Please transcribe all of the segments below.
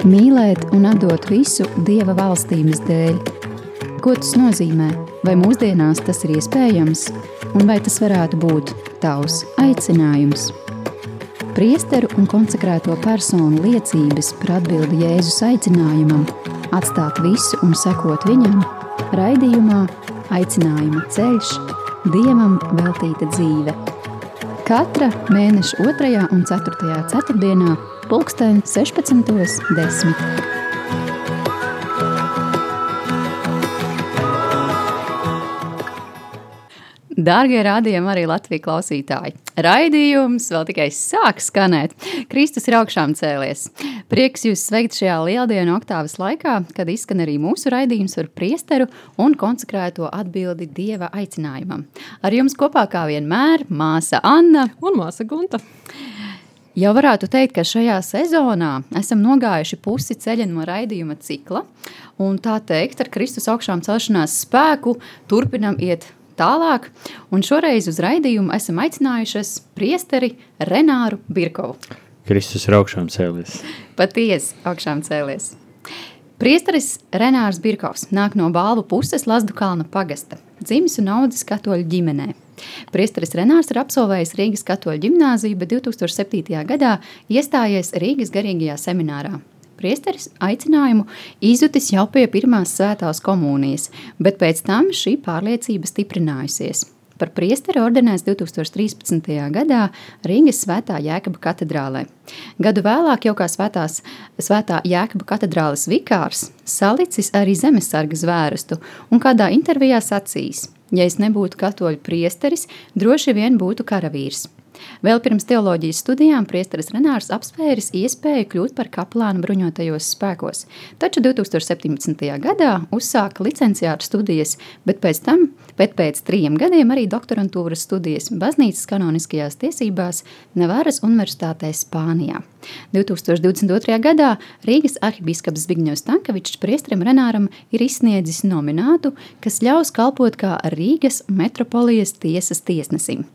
Mīlēt un atdot visu Dieva valstības dēļ. Ko tas nozīmē? Vai mūsdienās tas ir iespējams? Un vai tas varētu būt tavs aicinājums? Priesteru un konsekrēto personu liecības par atbildi Jēzus aicinājumam, atstāt visu un sekot viņam, raidījumā Aicinājuma ceļš, Dievam veltīta dzīve. Katra mēneša 2. un 4. ceturtdienā, pulksten 16.10. Dārgie rādījumi, arī Latvijas klausītāji. Raidījums vēl tikai sāk skanēt. Kristus ir augšām cēlies. Prieks jūs sveikt šajā lieldienu oktāvas laikā, kad izskan arī mūsu raidījums par priesteru un konsekrēto atbildi Dieva aicinājumam. Ar jums kopā kā vienmēr māsa Anna un māsa Gunta. Jau varētu teikt, ka šajā sezonā esam nogājuši pusi ceļa no raidījuma cikla, un tā teikt, ar Kristus augšām celšanās spēku turpinam iet tālāk. Un šoreiz uz raidījumu esam aicinājušies priesteri Renāru Birkovu. Kristus ir augšām cēlies. Patiesi augšām cēlies. Priesteris Renārs Birkovs nāk no balvu puses Lazdu kalna pagasta, dzimis un audzis katoļu ģimenē. Priesteris Renārs ir absolvējis Rīgas katoļu ģimnāziju, bet 2007. gadā iestājies Rīgas garīgajā seminārā. Priesteris aicinājumu izjutis jau pie pirmās svētās komunijas, bet pēc tam šī pārliecība stiprinājusies. Par priesteri ordinēts 2013. gadā Rīgas Svētā Jēkaba katedrālē. Gadu vēlāk jau kā svētās, Svētā Jēkaba katedrāles vikārs salicis arī zemesarga zvērestu un kādā intervijā sacījis: Ja es nebūtu katoļu priesteris, droši vien būtu karavīrs. Vēl pirms teoloģijas studijām priesteris Renārs apsvēris iespēju kļūt par kaplānu bruņotajos spēkos, taču 2017. gadā uzsāka licenciāta studijas, bet pēc tam, bet pēc trījiem gadiem arī doktorantūras studijas baznīcas kanoniskajās tiesībās Nevaras Universitātē Spānijā. 2022. gadā Rīgas arhibīskaps Zbigņevs Tankevičs priestrim Renāram ir izsniedzis nominātu, kas ļaus kalpot kā Rīgas metropolijas tiesas tiesnesim.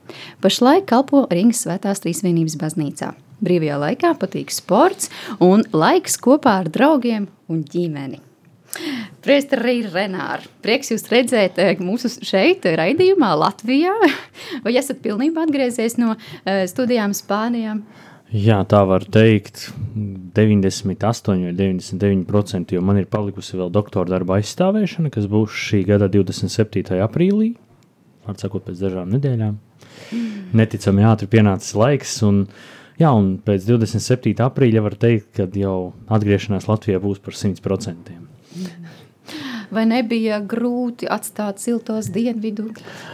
Pašlaik kalpo Rīgas Svētās Trīsvienības baznīcā. Brīvajā laikā patīk sports un laiks kopā ar draugiem un ģimeni. Priesteri Renāri, prieks jūs redzēt eh, mūsu šeit, raidījumā, Latvijā. Vai esat pilnībā atgriezies no eh, studijām Spānijā? Jā, tā var teikt. 98 vai 99%, jo man ir palikusi vēl doktora darba aizstāvēšana, kas būs šī gada 27. aprīlī, var sakot, pēc dažām nedēļām. Mm. Neticami ātri pienācis laiks, un, jā, un pēc 27. aprīļa var teikt, ka jau atgriešanās Latvijā būs par 100%. Vai nebija grūti atstāt siltos dienvidu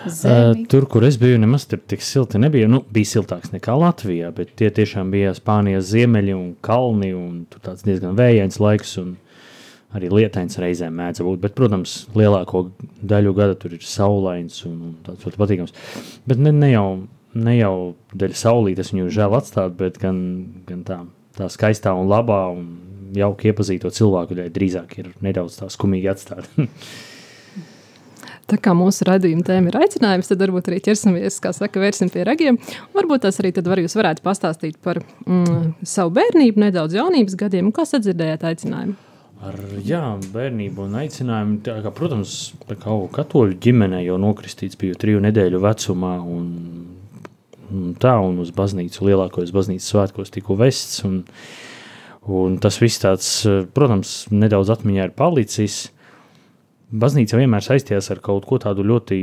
zemi? Uh, tur, kur es biju, nemaz tik silti nebija. Nu, bija siltāks nekā Latvijā, bet tie tiešām bija Spānijas ziemeļi un kalni, un tur tāds diezgan vējains laiks, un arī lietains reizēm mēdz būt. Bet, protams, lielāko daļu gada tur ir saulains un, un tāds ļoti patīkams. Bet ne, ne jau, ne jau dēļ saulītes viņu žēl atstāt, bet gan, gan tā, tā skaistā un labā un jauki iepazīto cilvēku, lai drīzāk ir nedaudz tā skumīgi atstāt. Tā kā mūsu raidījuma tēma ir aicinājums, tad varbūt arī ķersimies, kā saka, vērsim pie ragiem. Varbūt tas arī tad var jūs varētu pastāstīt par mm, savu bērnību, nedaudz jaunības gadiem, kā sadzirdējāt aicinājumu? Ar jā, bērnību un aicinājumu, tā kā, protams, tā kā katoļu ģimene jau nokristīts biju triju nedēļu vecumā, un, un tā, un uz baznīcu lielākos baznīcas svētkos tiku vests, un, uh, Un tas viss tāds, eh, protams, nedaudz atmiņā ir palicis. Baznīca vienmēr saistījās ar kaut ko tādu ļoti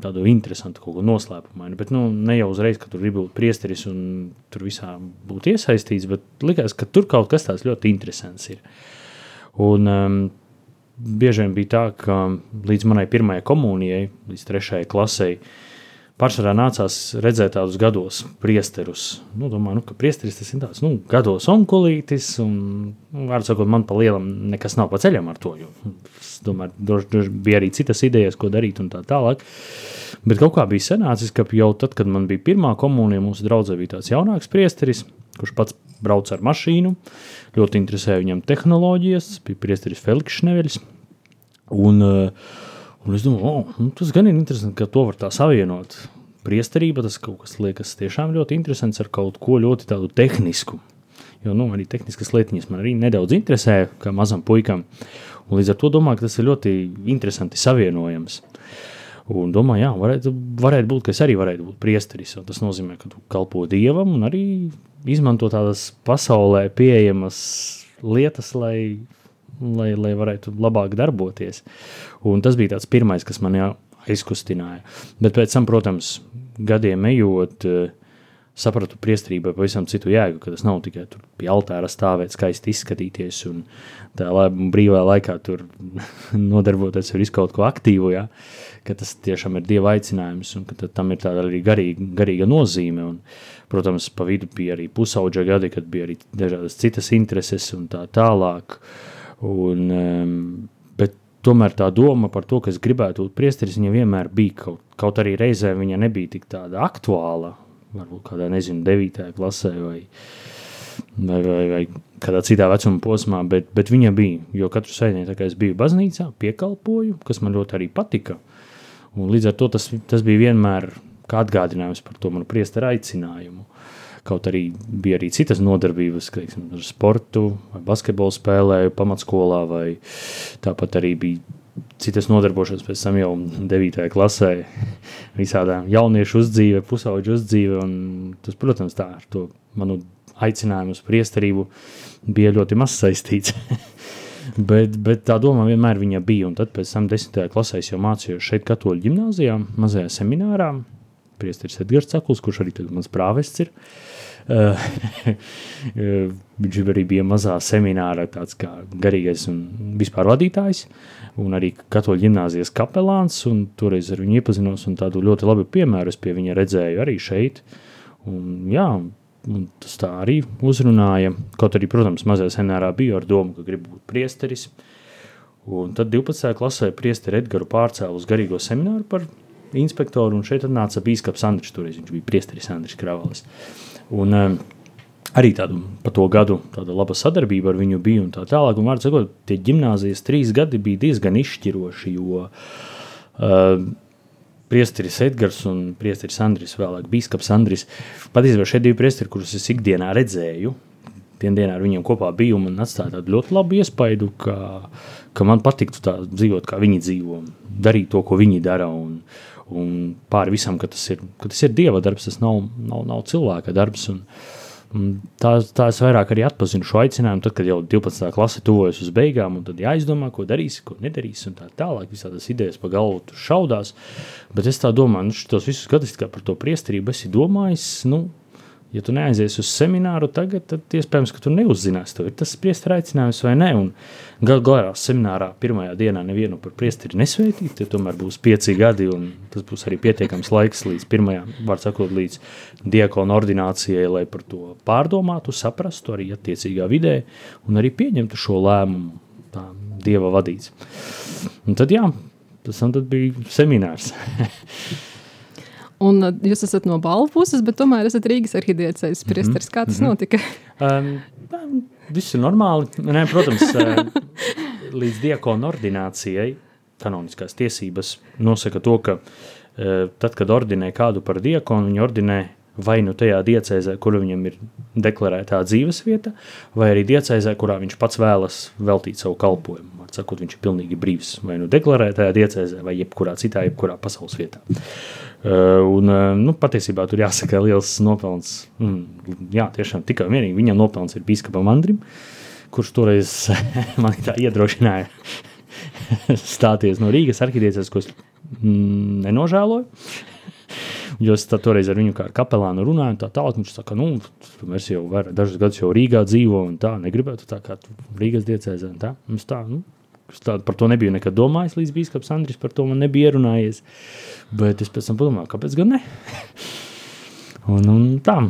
tādu interesantu, kaut ko noslēpumainu. Bet nu, ne jau uzreiz, ka tur bija būt priesteris un tur visā būt iesaistīts, bet likās, ka tur kaut kas tāds ļoti interesants ir. Un um, bieži vien bija tā, ka līdz manai pirmajai komunijai, līdz trešajai klasei, uh, Pārsvarā nācās redzēt tādus gados priesterus. Nu, domāju, nu, ka priesteris tas ir tāds nu, gados onkulītis, un, nu, vārdu sakot, man pa lielam nekas nav pa ceļam ar to. Jo, es domāju, droši, droši bija arī citas idejas, ko darīt un tā tālāk. Bet kaut kā bija sanācis, ka jau tad, kad man bija pirmā komunija, mūsu draudzē bija tāds jaunāks priesteris, kurš pats brauc ar mašīnu, ļoti interesēja viņam tehnoloģijas, bija priesteris Feliks Šneveļs. Un, uh, Un es domāju, oh, tas gan ir interesanti, ka to var tā savienot. Priesterība tas kaut kas liekas tiešām ļoti interesants ar kaut ko ļoti tādu tehnisku. Jo nu, arī tehniskas lietiņas man arī nedaudz interesē, kā mazam puikam. Un līdz ar to domāju, ka tas ir ļoti interesanti savienojams. Un domāju, jā, varētu, varētu būt, ka es arī varētu būt priesteris. Tas nozīmē, ka tu kalpo dievam un arī izmanto tādas pasaulē pieejamas lietas, lai, lai, lai varētu labāk darboties. Un tas bija tas pirmais, kas man aizkustināja. Bet pēc tam, protams, gadiem ejot, sapratu priesterībai pavisam citu jēgu, ka tas nav tikai tur pie altāra stāvēt, skaisti izskatīties un tā brīvā laikā tur nodarboties ar kaut ko aktīvu. Ja? ka tas tiešām ir Dieva aicinājums un ka tam ir tāda arī garīga, garīga nozīme. Un, protams, pa vidu bija arī pusauģa gadi, kad bija arī dažādas citas intereses un tā tālāk. Un, um, tomēr tā doma par to, ka es gribētu būt priesteris, viņa vienmēr bija kaut, kaut arī reizē viņa nebija tik tāda aktuāla, varbūt kādā, nezinu, devītajā klasē vai, vai, vai, vai kādā citā vecuma posmā, bet, bet viņa bija, jo katru tā kā es biju baznīcā, piekalpoju, kas man ļoti arī patika, Un līdz ar to tas, tas bija vienmēr kā atgādinājums par to manu priesteru aicinājumu. Kaut arī bija arī citas nodarbības, kā ar sportu, vai basketbolu spēlēju pamatskolā, vai tāpat arī bija citas nodarbošanās pēc tam jau 9. klasē, visādām jauniešu uzdzīve, pusauģu uzdzīve, tas, protams, tā ar to manu aicinājumu uz priesterību bija ļoti maz saistīts. Bet, bet tā doma vienmēr bija. Un tad, pēc tam, desmitajā klasē, jau mācījos šeit, Katoļu gimnājā, mazajā seminārā. Priesteris Edgars Cakls, kurš arī mans prāvests ir. Uh, viņš arī bija mazā semināra tāds kā garīgais un vispār vadītājs, un arī katoļu ģimnāzijas kapelāns, un toreiz ar viņu iepazinos, un tādu ļoti labu piemēru es pie viņa redzēju arī šeit. Un, jā, Un tas tā arī uzrunāja. Kaut arī, protams, mazajā senārā bija ar domu, ka grib būt priesteris. Un tad 12. klasē priesteri Edgars pārcēla uz garīgo semināru par inspektoru, un šeit nāca biskups Andris. Toreiz viņš bija priesteris Andris Kravalis. Un, um, arī tādu pa to gadu tāda laba sadarbība ar viņu bija un tā tālāk. Un, var sakot, tie gimnāzijas trīs gadi bija diezgan izšķiroši, jo uh, priesteris Edgars un priesteris Andris, vēlāk biskups Andris. Patiesībā šie divi priesteri, kurus es ikdienā redzēju, dienā ar viņiem kopā biju un atstāja tādu ļoti labu iespaidu, ka, ka man patiktu tā dzīvot, kā viņi dzīvo, darīt to, ko viņi dara. Un, un pāri visam, ka tas ir, ka tas ir dieva darbs, tas nav, nav, nav cilvēka darbs. Un, Tā, tā es vairāk arī atpazinu šo aicinājumu, tad, kad jau 12. klase tuvojas uz beigām, un tad jāizdomā, ko darīsi, ko nedarīsi, un tā tālāk. Visādas idejas pa galvu šaudās. Bet es tā domāju, nu, šos visus gadus par to priesterību esi domājis. Nu, ja tu neaizies uz semināru tagad, tad iespējams, ka tu neuzzināsi, tev ir tas priestera aicinājums vai nē. Un gal galā seminārā pirmajā dienā nevienu par priesteri nesveitīt, tie tomēr būs pieci gadi, un tas būs arī pietiekams laiks līdz pirmajām, var sakot, līdz diakonu ordinācijai, lai par to pārdomātu, saprastu arī attiecīgā vidē un arī pieņemtu šo lēmumu tā dieva vadīts. Un tad jā, tas tad bija seminārs. Un uh, jūs esat no balvu puses, bet tomēr esat Rīgas arhidiecējas mhm. priesteris. Kā tas mm -hmm. notika? Um, viss ir normāli. Nē, protams, uh, līdz diakonu ordinācijai kanoniskās tiesības nosaka to, ka uh, tad, kad ordinē kādu par diakonu, viņi ordinē vai nu tajā diecēzē, kur viņam ir deklarētā dzīves vieta, vai arī diecēzē, kurā viņš pats vēlas veltīt savu kalpošanu. Sakot, viņš ir pilnīgi brīvs vai nu deklarētajā diecēzē, vai jebkurā citā, jebkurā pasaules vietā. Uh, un, uh, nu, patiesībā tur jāsaka liels nopelns. Mm, jā, tiešām tikai un vienīgi viņam nopelns ir biskupam Andrim, kurš toreiz man iedrošināja stāties no Rīgas arhitektūras, ko es mm, nenožēloju. Jo es toreiz ar viņu kā ar kapelānu runāju, tā tālāk viņš saka, nu, mēs jau var, dažus gadus jau Rīgā dzīvo un tā, negribētu tā kā Rīgas diecēzē tā. Mums tā, nu, tā, par to nebiju nekad domājis, līdz bīskaps Andris par to man nebija ierunājies. Bet es pēc tam padomāju, kāpēc gan ne? un, un tā,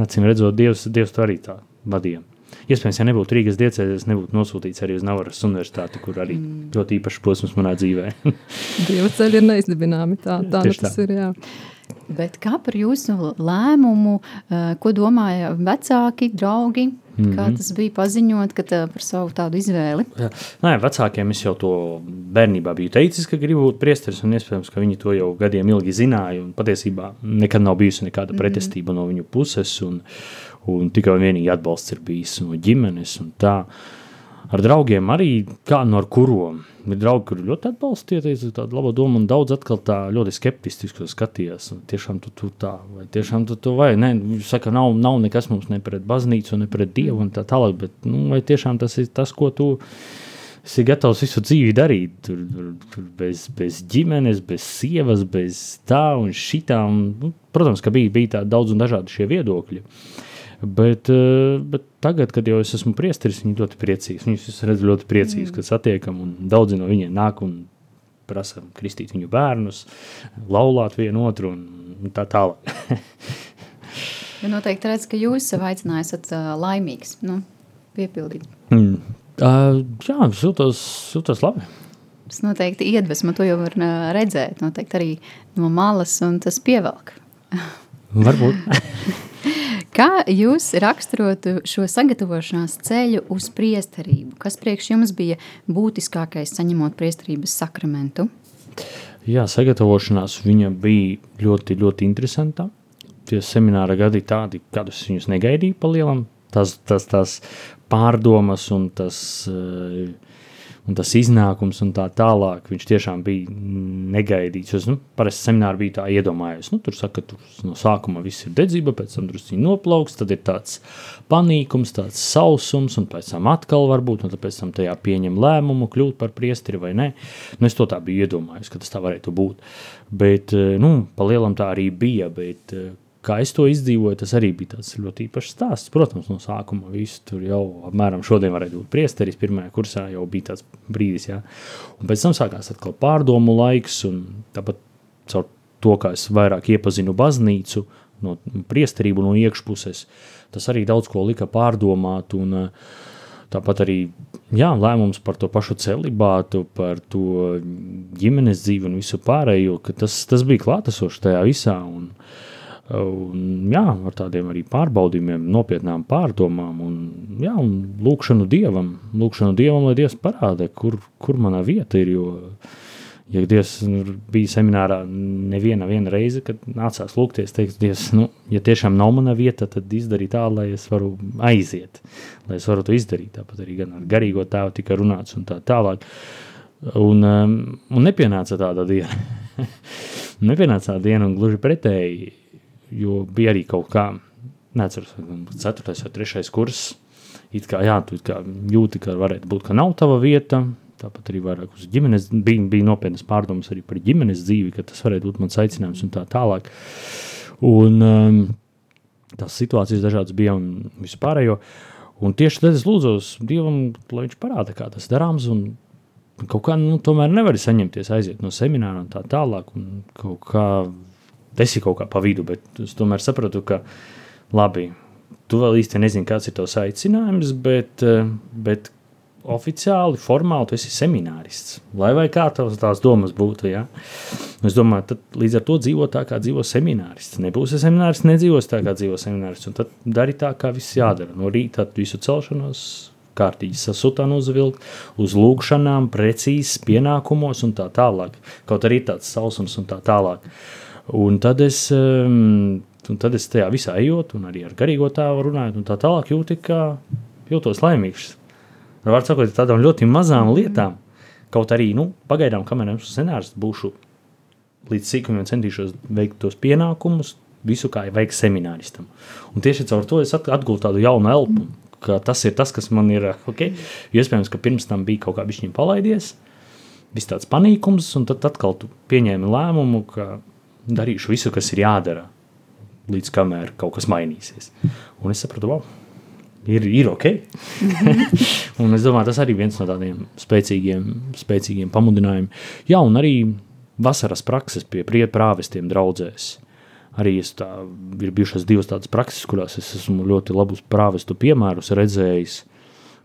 acīm redzot, Dievs, Dievs to arī tā vadīja. Iespējams, ja nebūtu Rīgas diecēs, nebūtu nosūtīts arī uz Navaras universitāti, kur arī mm. ļoti īpašs posms manā dzīvē. Dieva ceļi ir neizdibināmi, tā, tā nu tas tā. ir, jā. Bet kā par jūsu lēmumu, eh, ko domāja vecāki, draugi? Mm -hmm. Kā mhm. tas bija paziņot tā, par savu tādu izvēli? Jā. Nē, vecākiem es jau to bērnībā biju teicis, ka gribu būt priesteris, un iespējams, ka viņi to jau gadiem ilgi zināja. Patiesībā nekad nav bijusi nekāda mm -hmm. pretestība no viņu puses. Un, Un tikai un vienīgi atbalsts ir bijis no ģimenes un tā. Ar draugiem arī kā no ar kuriem. Ir draugi, kuri ļoti atbalstīja tādu labu domu, un daudz atkal tā ļoti skeptiski skatījās. Tiešām tu, tu tā, vai tiešām tu, tu vai nē, viņš saka, nav, nav nekas mums ne pret baznīcu, ne pret dievu un tā tālāk, bet nu, vai tiešām tas ir tas, ko tu esi gatavs visu dzīvi darīt. Tur, tur, tur bez, bez ģimenes, bez sievas, bez tā un šitā. Un, nu, protams, ka bija, bija tā daudz un dažādi šie viedokļi. Uh, Bet, eh, bet tagad, kad jau es esmu priesteris, viņi ļoti priecīgi. Viņus redzu ļoti priecīgus, mm. kad satiekam, un daudzi no viņiem nāk un prasa kristīt viņu bērnus, laulāt vienu otru un tā tālāk. ja noteikti redz, ka jūs sev aicinājāt, esat uh, laimīgs, nu, piepildīt. Mm. Uh, jā, jūtos, jūtos labi. Tas noteikti iedvesmo, to jau var uh, redzēt, noteikti arī no malas, un tas pievelk. Varbūt. Kā jūs raksturotu šo sagatavošanās ceļu uz priesterību? Kas priekš jums bija būtiskākais saņemot priesterības sakramentu? Jā, sagatavošanās viņa bija ļoti, ļoti interesanta. Tie semināra gadi tādi, kādus viņus negaidīju pa lielam. Tas, tas, tas pārdomas un tas uh, un tas iznākums un tā tālāk, viņš tiešām bija negaidīts. Es, nu, parasti semināri bija tā iedomājies, nu, tur saka, tur no sākuma viss ir dedzība, pēc tam drusciņi noplauks, tad ir tāds panīkums, tāds sausums, un pēc tam atkal varbūt, un pēc tam tajā pieņem lēmumu kļūt par priesteri vai nē. Nu, es to tā biju iedomājies, ka tas tā varētu būt. Bet, eh, nu, pa lielam tā arī bija, bet eh, kā es to izdzīvoju, tas arī bija tāds ļoti īpašs stāsts. Protams, no sākuma viss tur jau apmēram šodien varēja būt priesteris. Pirmajā kursā jau bija tāds brīdis, jā. Un pēc tam sākās atkal pārdomu laiks, un tāpat caur to, kā es vairāk iepazinu baznīcu, no priesterību no iekšpuses, tas arī daudz ko lika pārdomāt, un tāpat arī jā, lēmums par to pašu celibātu, par to ģimenes dzīvi un visu pārējo, tas, tas bija klātesoši tajā visā, un uh, Un, jā, ar tādiem arī pārbaudījumiem, nopietnām pārdomām un, jā, un lūkšanu dievam, lūkšanu dievam, lai Dievs parāda, kur, kur mana vieta ir. Jo, ja Dievs bija seminārā neviena reize, kad nācās lūgties, teikt, Dievs, nu, ja tiešām nav mana vieta, tad izdari tā, lai es varu aiziet, lai es varu to izdarīt. Tāpat arī gan ar garīgo tēvu tika runāts un tā tālāk. Un, um, un nepienāca tāda diena. nepienāca tāda diena un gluži pretēji jo bija arī kaut kā, neatceros, 4. vai 3. kurs. It kā, jā, tu kā jūti, ka varētu būt, ka nav tava vieta. Tāpat arī vairāk uz ģimenes, bija, bija nopietnas pārdomas arī par ģimenes dzīvi, ka tas varētu būt mans aicinājums un tā tālāk. Un um, tās situācijas dažādas bija un vispārējo. Un tieši tad es lūdzu Dievam, lai viņš parāda, kā tas darāms. Un kaut kā nu, tomēr nevar saņemties, aiziet no semināra un tā tālāk. Un kaut kā esi kaut kā pa vidu, bet es tomēr sapratu, ka labi, tu vēl īsti nezini, kāds ir tavs aicinājums, bet, eh, bet oficiāli, formāli tu esi seminārists. Lai vai kā tavs tās domas būtu, ja? Es domāju, tad līdz ar to dzīvo tā, kā dzīvo seminārists. Nebūsi seminārists, nedzīvos tā, kā dzīvo seminārists, un tad dari tā, kā viss jādara. No rīta visu celšanos, kārtīgi sasutanu uzvilkt, uz lūgšanām, precīzi pienākumos un tā tālāk. Kaut arī tāds sausums un tā tālāk. Uh, Un tad es, um, un tad es tajā visā ejot, un arī ar garīgo tēvu runājot, un tā tālāk jūtu, ka jūtos laimīgs. Var sakot, tādām ļoti mazām lietām, kaut arī, nu, pagaidām, kamēr esmu scenārs, būšu līdz sīkumiem centīšos veikt tos pienākumus, visu kā vajag semināristam. Un tieši caur to es atgūstu tādu jaunu elpu, ka tas ir tas, kas man ir, ok, iespējams, ka pirms tam bija kaut kā bišķiņ palaidies, viss tāds panīkums, un tad atkal tu pieņēmi lēmumu, ka darīšu visu, kas ir jādara, līdz kamēr kaut kas mainīsies. Un es sapratu, wow, ir, ir ok. un es domāju, tas arī viens no tādiem spēcīgiem, spēcīgiem pamudinājumiem. Jā, un arī vasaras prakses pie prāvestiem draudzēs. Arī tā, ir bijušas divas tādas prakses, kurās es esmu ļoti labus prāvestu piemērus redzējis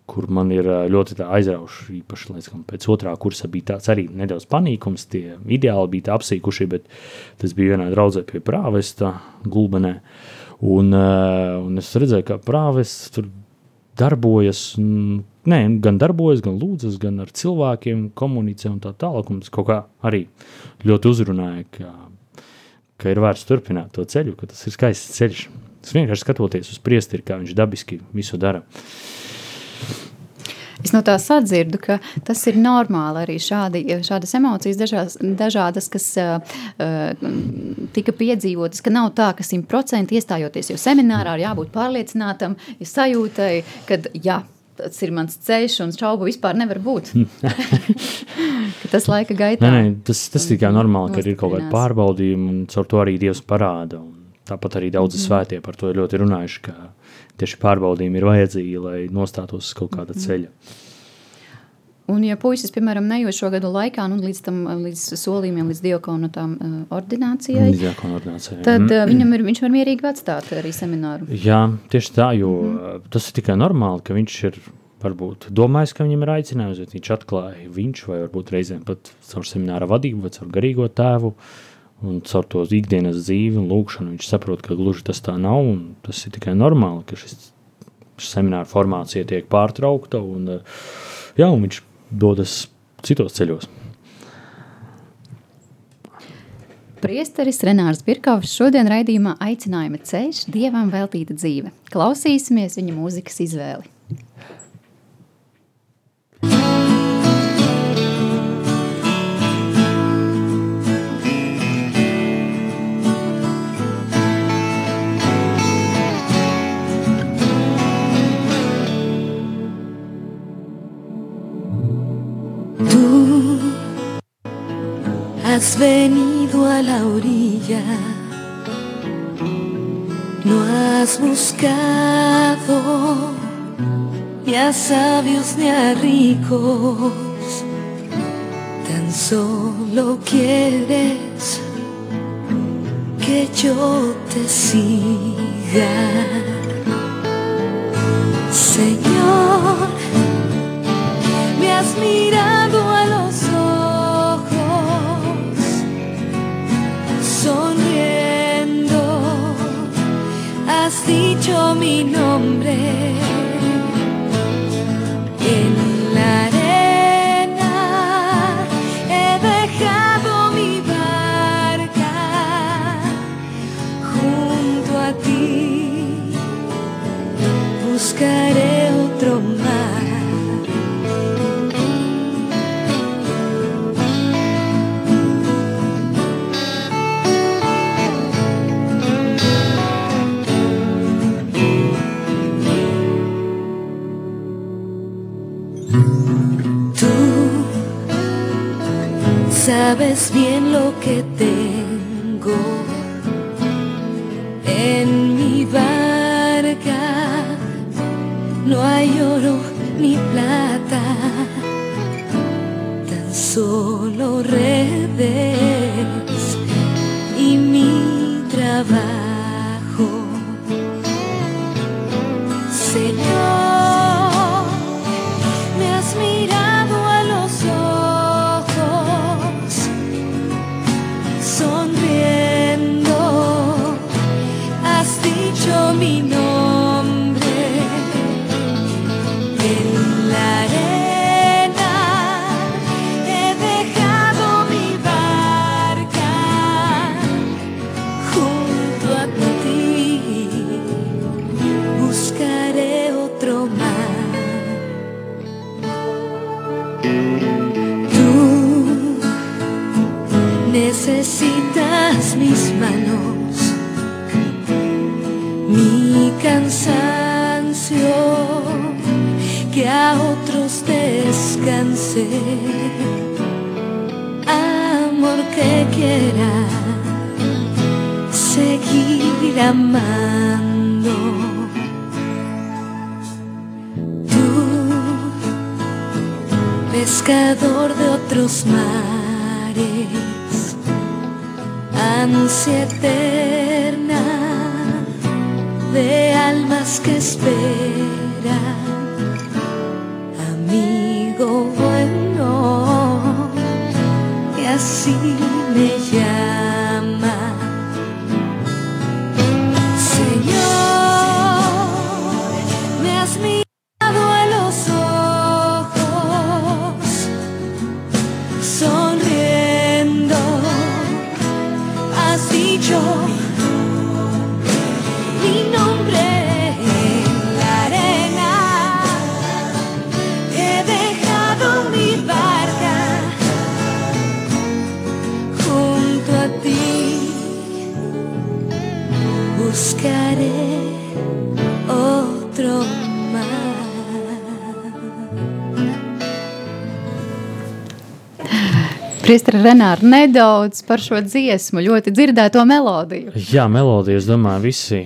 kur man ir ļoti aizraujuši. Īpaši laikam, pēc otrā kursa bija tāds arī nedaudz panīkums. Tie ideāli bija apsīkuši, bet tas bija vienā draudzē pie prāvesta gulbenē. Un, un es redzēju, ka prāvests tur darbojas. Nē, gan darbojas, gan lūdzas, gan ar cilvēkiem komunicē un tā tālāk. Un tas kaut kā arī ļoti uzrunāja, ka, ka ir vērts turpināt to ceļu, ka tas ir skaists ceļš. Tas vienkārši skatoties uz priesteri, kā viņš dabiski visu dara. Es no tā sadzirdu, ka tas ir normāli arī šādi, šādas emocijas, dažās, dažādas, kas uh, tika piedzīvotas, ka nav tā, ka simtprocentīgi iestājoties jau seminārā ir jābūt pārliecinātam, ja sajūtai, ka jā, tas ir mans ceļš, un šaubu vispār nevar būt. tas laika gaitā. Nē, nē, tas, tas tikai normāli, ka ir kaut kāda pārbaudījuma, un caur to arī Dievs parāda. Un tāpat arī daudzi mm. svētie par to ļoti runājuši, ka tieši pārbaudījumi ir vajadzīgi, lai nostātos uz kaut kāda mm. ceļa. Un, ja puisis, piemēram, nejūt šo gadu laikā, nu, līdz, tam, līdz solījumiem, līdz diakonu tām uh, ordinācijai, ordinācijai, tad uh, viņam ir, viņš var mierīgi atstāt arī semināru. Jā, tieši tā, jo mm. tas ir tikai normāli, ka viņš ir varbūt domājis, ka viņam ir aicinājums, bet viņš atklāja viņš vai varbūt reizēm pat caur semināra vadību vai caur garīgo tēvu un caur to ikdienas dzīvi un lūkšanu viņš saprot, ka gluži tas tā nav tas ir tikai normāli, ka šis semināra formācija tiek pārtraukta un, jā, un viņš dodas citos ceļos. Priesteris Renārs Birkovs šodien raidījumā aicinājuma ceļš Dievam veltīta dzīve. Klausīsimies viņa mūzikas izvēli. Has venido a la orilla, no has buscado ni a sabios ni a ricos, tan solo quieres que yo te siga. Señor, me has mirado a los dicho mi nombre sabes bien lo que tengo en mi barca. No hay oro ni plata, tan solo redes y mi trabajo. Priestri Renāri, nedaudz par šo dziesmu, ļoti dzirdēto melodiju. Jā, melodija, es domāju, visi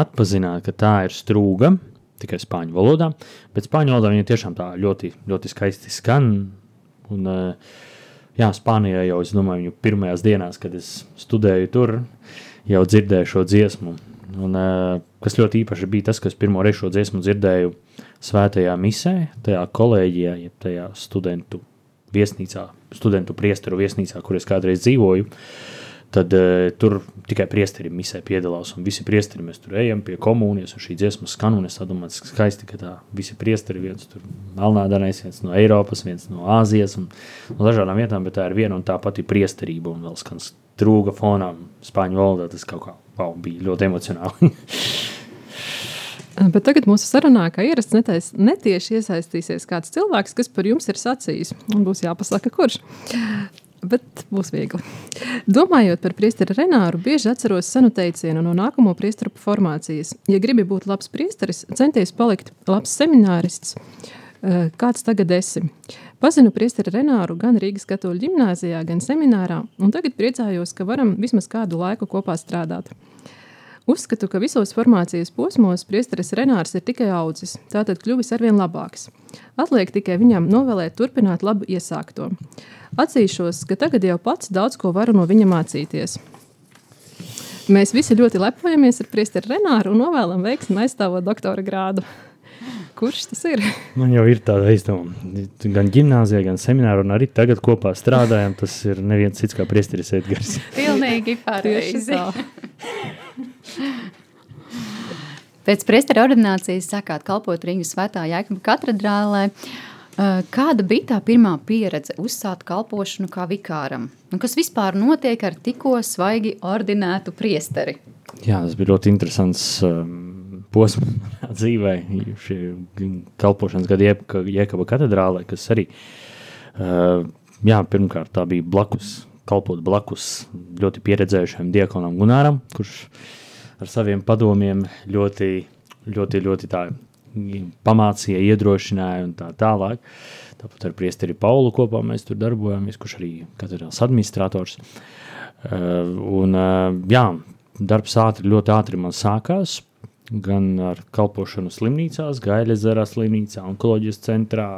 atpazināt, ka tā ir strūga, tikai spāņu valodā, bet spāņu valodā viņa tiešām tā ļoti, ļoti skaisti skan. Un, eh, jā, Spānijā jau, es domāju, viņu pirmajās dienās, kad es studēju tur, jau dzirdēju šo dziesmu. Un, eh, kas ļoti īpaši bija tas, ka es pirmo reizi šo dziesmu dzirdēju svētajā misē, tajā kolēģijā, jeb tajā studentu viesnīcā, studentu priesteru viesnīcā, kur es kādreiz dzīvoju. Tad uh, tur tikai priesteri misē piedalās, un visi priesteri mēs tur ejam pie komunijas, un šī dziesma skan, un es domāju, ka skaisti, ka tā visi priesteri, viens tur Melnādanais, viens no Eiropas, viens no Āzijas, un no dažādām vietām, bet tā ir viena un tā pati priesterība, un vēl skan strūga fonā, spāņu valodā, tas kaut kā, wow, bija ļoti emocionāli. Bet tagad mūsu sarunā, kā ierasts, netais, netieši iesaistīsies kāds cilvēks, kas par jums ir sacījis. Būs jāpasaka, kurš. Bet būs viegli. Domājot par priesteri Renāru, bieži atceros senu teicienu no nākamo priesteru formācijas. Ja gribi būt labs priesteris, centies palikt labs seminārists. Eh, Kāds tagad esi? Pazinu priesteri Renāru gan Rīgas katoļu ģimnāzijā, gan seminārā, un tagad priecājos, ka varam vismaz kādu laiku kopā strādāt. Uzskatu, ka visos formācijas posmos priesteris Renārs ir tikai audzis, tātad kļuvis arvien labāks. Atliek tikai viņam novēlēt turpināt labu iesākto. Atzīšos, ka tagad jau pats daudz ko varu no viņa mācīties. Mēs visi ļoti lepojamies ar priesteri Renāru un novēlam veiksmi aizstāvot doktora grādu. Kurš tas ir? Man jau ir tāda aizdoma. Gan gimnāzijā, gan seminārā, un arī tagad kopā strādājam. Tas ir neviens cits kā priesteris Edgars. Pilnīgi pareizi. Pēc priestera ordinācijas sākāt kalpot Rīgas svētā Jēkaba katedrālē. Eh, Kāda bija tā pirmā pieredze uzsākt kalpošanu kā vikāram? Un kas vispār notiek ar tikko svaigi ordinētu priesteri? Jā, tas bija ļoti interesants um, posms manā dzīvē. Šie kalpošanas gadi Jēka- Jēkaba katedrālē, kas arī, uh, jā, pirmkārt, tā bija blakus, kalpot blakus ļoti pieredzējušiem diekonam Gunāram, kurš ar saviem padomiem ļoti, ļoti, ļoti tā pamācīja, iedrošināja un tā tālāk. Tāpat ar priesteri Paulu kopā mēs tur darbojāmies, kurš arī katedrāls administrators. Uh, un, uh, jā, darbs ātri, ļoti ātri man sākās. Gan ar kalpošanu slimnīcās, Gailezerā slimnīcā, onkoloģijas centrā,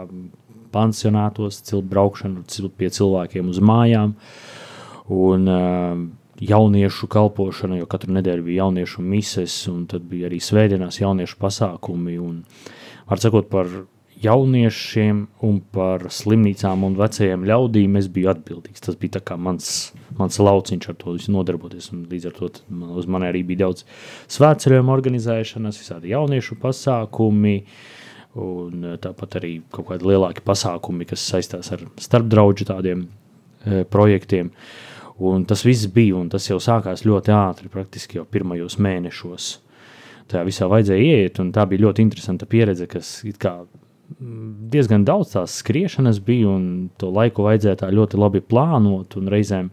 pansionātos, cil, braukšanu cil, pie cilvēkiem uz mājām. Un, uh, jauniešu kalpošana, jo katru nedēļu bija jauniešu mises, un tad bija arī svētdienās jauniešu pasākumi. Un, var sakot, par jauniešiem un par slimnīcām un vecajiem ļaudīm es biju atbildīgs. Tas bija mans, mans lauciņš ar to visu nodarboties. Līdz ar to man- uz mani arī bija daudz svētceļojumu organizēšanas, visādi jauniešu pasākumi. Un eh, tāpat arī kaut kādi lielāki pasākumi, kas saistās ar starpdraudžu tādiem e, projektiem. Un tas viss bija, un tas jau sākās ļoti ātri, praktiski jau pirmajos mēnešos. Tajā visā vajadzēja ieiet, un tā bija ļoti interesanta pieredze, kas it kā diezgan daudz tās skriešanas bija, un to laiku vajadzēja tā ļoti labi plānot, reizēm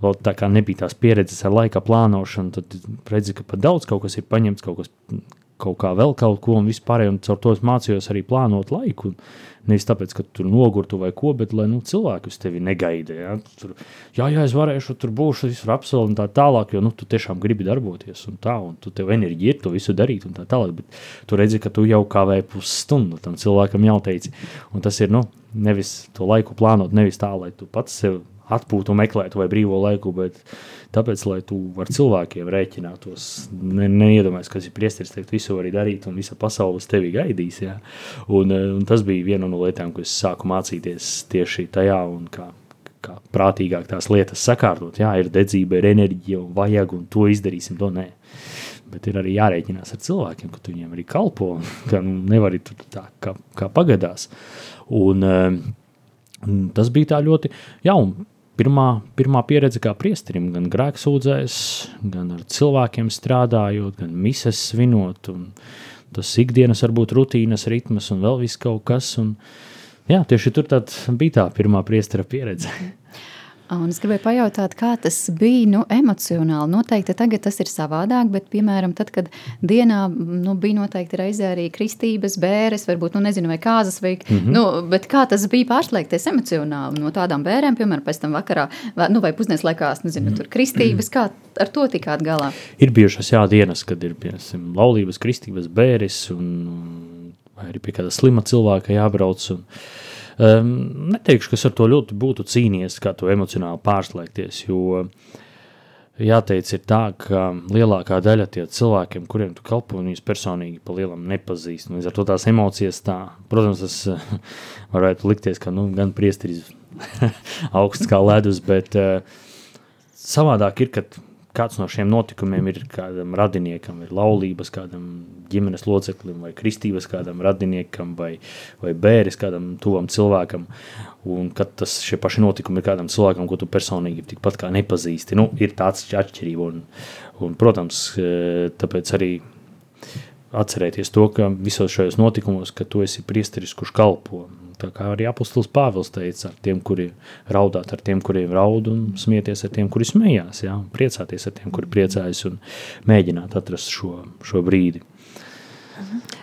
vēl tā kā nebija tās pieredzes ar laika plānošanu, tad redzi, ka pat daudz kaut kas ir paņemts, kaut kas kaut kā vēl kaut ko, un vispār, un caur to es mācījos arī plānot laiku. Nevis tāpēc, ka tur nogurtu vai ko, bet lai nu, cilvēki uz tevi negaida. Ja? Tur, jā, jā, es varēšu, tur būšu, visur apsolu un tā tālāk, jo nu, tu tiešām gribi darboties un tā, un tu tev enerģija ir to visu darīt un tā tālāk. Bet tu redzi, ka tu jau kavēji pusstundu tam cilvēkam jau teici. Un tas ir, nu, nevis to laiku plānot, nevis tā, lai tu pats sev atpūtu un meklētu vai brīvo laiku, bet tāpēc, lai tu ar cilvēkiem rēķinātos, ne, neiedomājies, kas ir priesteris, teikt, visu var darīt un visa pasaule uz tevi gaidīs. Jā. Un, eh, un tas bija viena no lietām, ko es sāku mācīties tieši tajā un kā, kā prātīgāk tās lietas sakārtot. Jā, ir dedzība, ir enerģija un vajag, un to izdarīsim, to nē. Bet ir arī jārēķinās ar cilvēkiem, ka tu viņiem arī kalpo, ka nu, nevari tur tā kā, kā pagadās. Un, un tas bija tā ļoti, jā, un pirmā, pirmā pieredze kā priesterim, gan grēksūdzēs, gan ar cilvēkiem strādājot, gan mises svinot, un tas ikdienas varbūt rutīnas ritmas un vēl viss kaut kas. Un, jā, tieši tur bija tā pirmā priestera pieredze. Un es gribēju pajautāt, kā tas bija nu, emocionāli. Noteikti tagad tas ir savādāk, bet, piemēram, tad, kad dienā nu, bija noteikti reizē arī kristības, bēres, varbūt, nu, nezinu, vai kāzas, vai, mm -hmm. nu, bet kā tas bija pārslēgties emocionāli no tādām bērēm, piemēram, pēc tam vakarā, vai, nu, vai pusdienas laikā, nezinu, tur kristības, kā ar to tikāt galā? Ir bijušas jā dienas, kad ir, piemēram, laulības, kristības, bēres, un vai arī pie kāda slima cilvēka jābrauc, un, Um, neteikšu, ka es ar to ļoti būtu cīnījies, kā to emocionāli pārslēgties. Jo jāteic, ir tā, ka lielākā daļa tie cilvēkiem, kuriem tu kalpo, viņus personīgi pa lielam nepazīst. Līdz ar to tās emocijas, tā, protams, tas varētu likties, ka nu, gan priesteris augsts kā ledus, bet uh, savādāk ir, kad kāds no šiem notikumiem ir kādam radiniekam, ir laulības kādam ģimenes loceklim, vai kristības kādam radiniekam, vai, vai bēris kādam tuvam cilvēkam. Un kad tas šie paši notikumi ir kādam cilvēkam, ko tu personīgi tikpat kā nepazīsti, nu, ir tāds atšķirība. Un, un, protams, e, tāpēc arī atcerēties to, ka visos šajos notikumos, ka tu esi priesteris, kurš kalpo. Tā kā arī apustulis Pāvils teica, ar tiem, kuri raudāt, ar tiem, kuriem raud, un smieties ar tiem, kuri smējās, jā, un priecāties ar tiem, kuri priecājas, un mēģināt atrast šo, šo brīdi.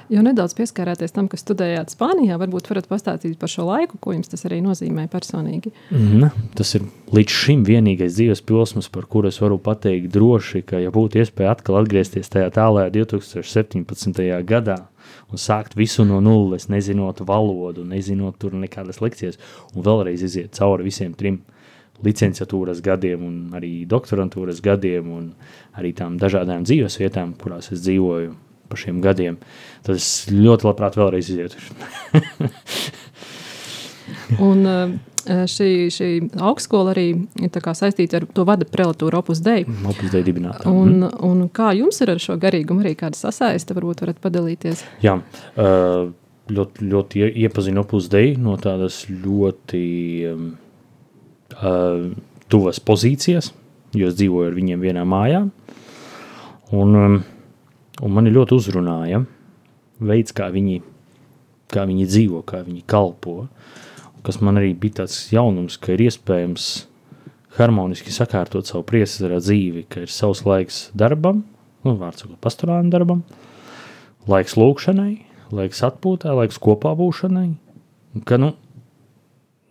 Jo nedaudz pieskārāties tam, kas studējāt Spānijā, varbūt varat pastāstīt par šo laiku, ko jums tas arī nozīmē personīgi. Mm, tas ir līdz šim vienīgais dzīves posms, par kuru es varu pateikt droši, ka, ja būtu iespēja atkal atgriezties tajā tālākajā 2017. gadā, un sākt visu no nulles, nezinot valodu, nezinot tur nekādas lekcijas, un vēlreiz iziet cauri visiem trim licenciatūras gadiem, un arī doktorantūras gadiem, un arī tām dažādām dzīves vietām, kurās es dzīvoju pa šiem gadiem, tad es ļoti labprāt vēlreiz izietu. un uh, šī, šī augstskola arī ir saistīta ar to vada prelatūru Opus Dei. Opus Dei dibinātā. Un, mhm. un kā jums ir ar šo garīgumu arī kāda sasaiste, varbūt varat padalīties? Jā, uh, ļoti, ļoti iepazinu Opus Dei no tādas ļoti uh, tuvas pozīcijas, jo es dzīvoju ar viņiem vienā mājā. Un, um, un mani ļoti uzrunāja veids, kā viņi, kā viņi dzīvo, kā viņi kalpo. Kas man arī bija tāds jaunums, ka ir iespējams harmoniski sakārtot savu priesara dzīvi, ka ir savs laiks darbam, nu, vārds sakot, pastorālam darbam, laiks lūkšanai, laiks atpūtā, laiks kopā būšanai, ka, nu,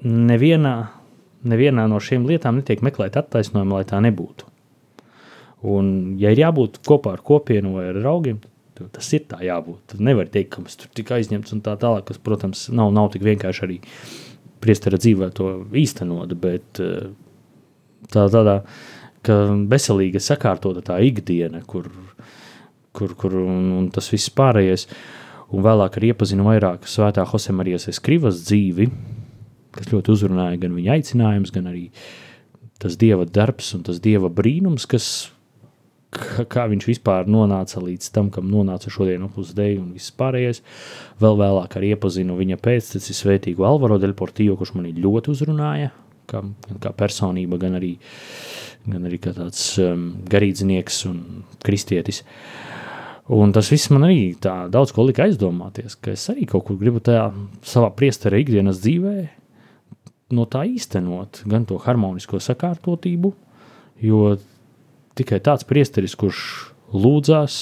nevienā, nevienā no šīm lietām netiek meklēt attaisnojumu, lai tā nebūtu. Un, ja ir jābūt kopā ar kopienu vai ar draugiem, tad tas ir tā jābūt. Tad nevar teikt, ka mēs tur tik aizņemts un tā tālāk, kas, protams, nav, nav tik vienkārši arī priestera dzīvē to īstenot, bet eh, tā, tādā veselīga, sakārtota tā ikdiena, kur, kur, kur un, un tas viss pārējais. Un vēlāk arī iepazinu vairāk svētā Josemarijas Eskrivas dzīvi, kas ļoti uzrunāja gan viņa aicinājums, gan arī tas dieva darbs un tas dieva brīnums, kas kā viņš vispār nonāca līdz tam, kam nonāca šodien Opus Dei un viss pārējais. Vēl vēlāk arī iepazinu viņa pēcteci svētīgu Alvaro del Portillo, kurš mani ļoti uzrunāja, kā, kā personība, gan arī, gan arī kā tāds um, garīdznieks un kristietis. Un tas viss man arī tā daudz ko lika aizdomāties, ka es arī kaut kur gribu tajā savā priestera ikdienas dzīvē no tā īstenot gan to harmonisko sakārtotību, jo tikai tāds priesteris, kurš lūdzās,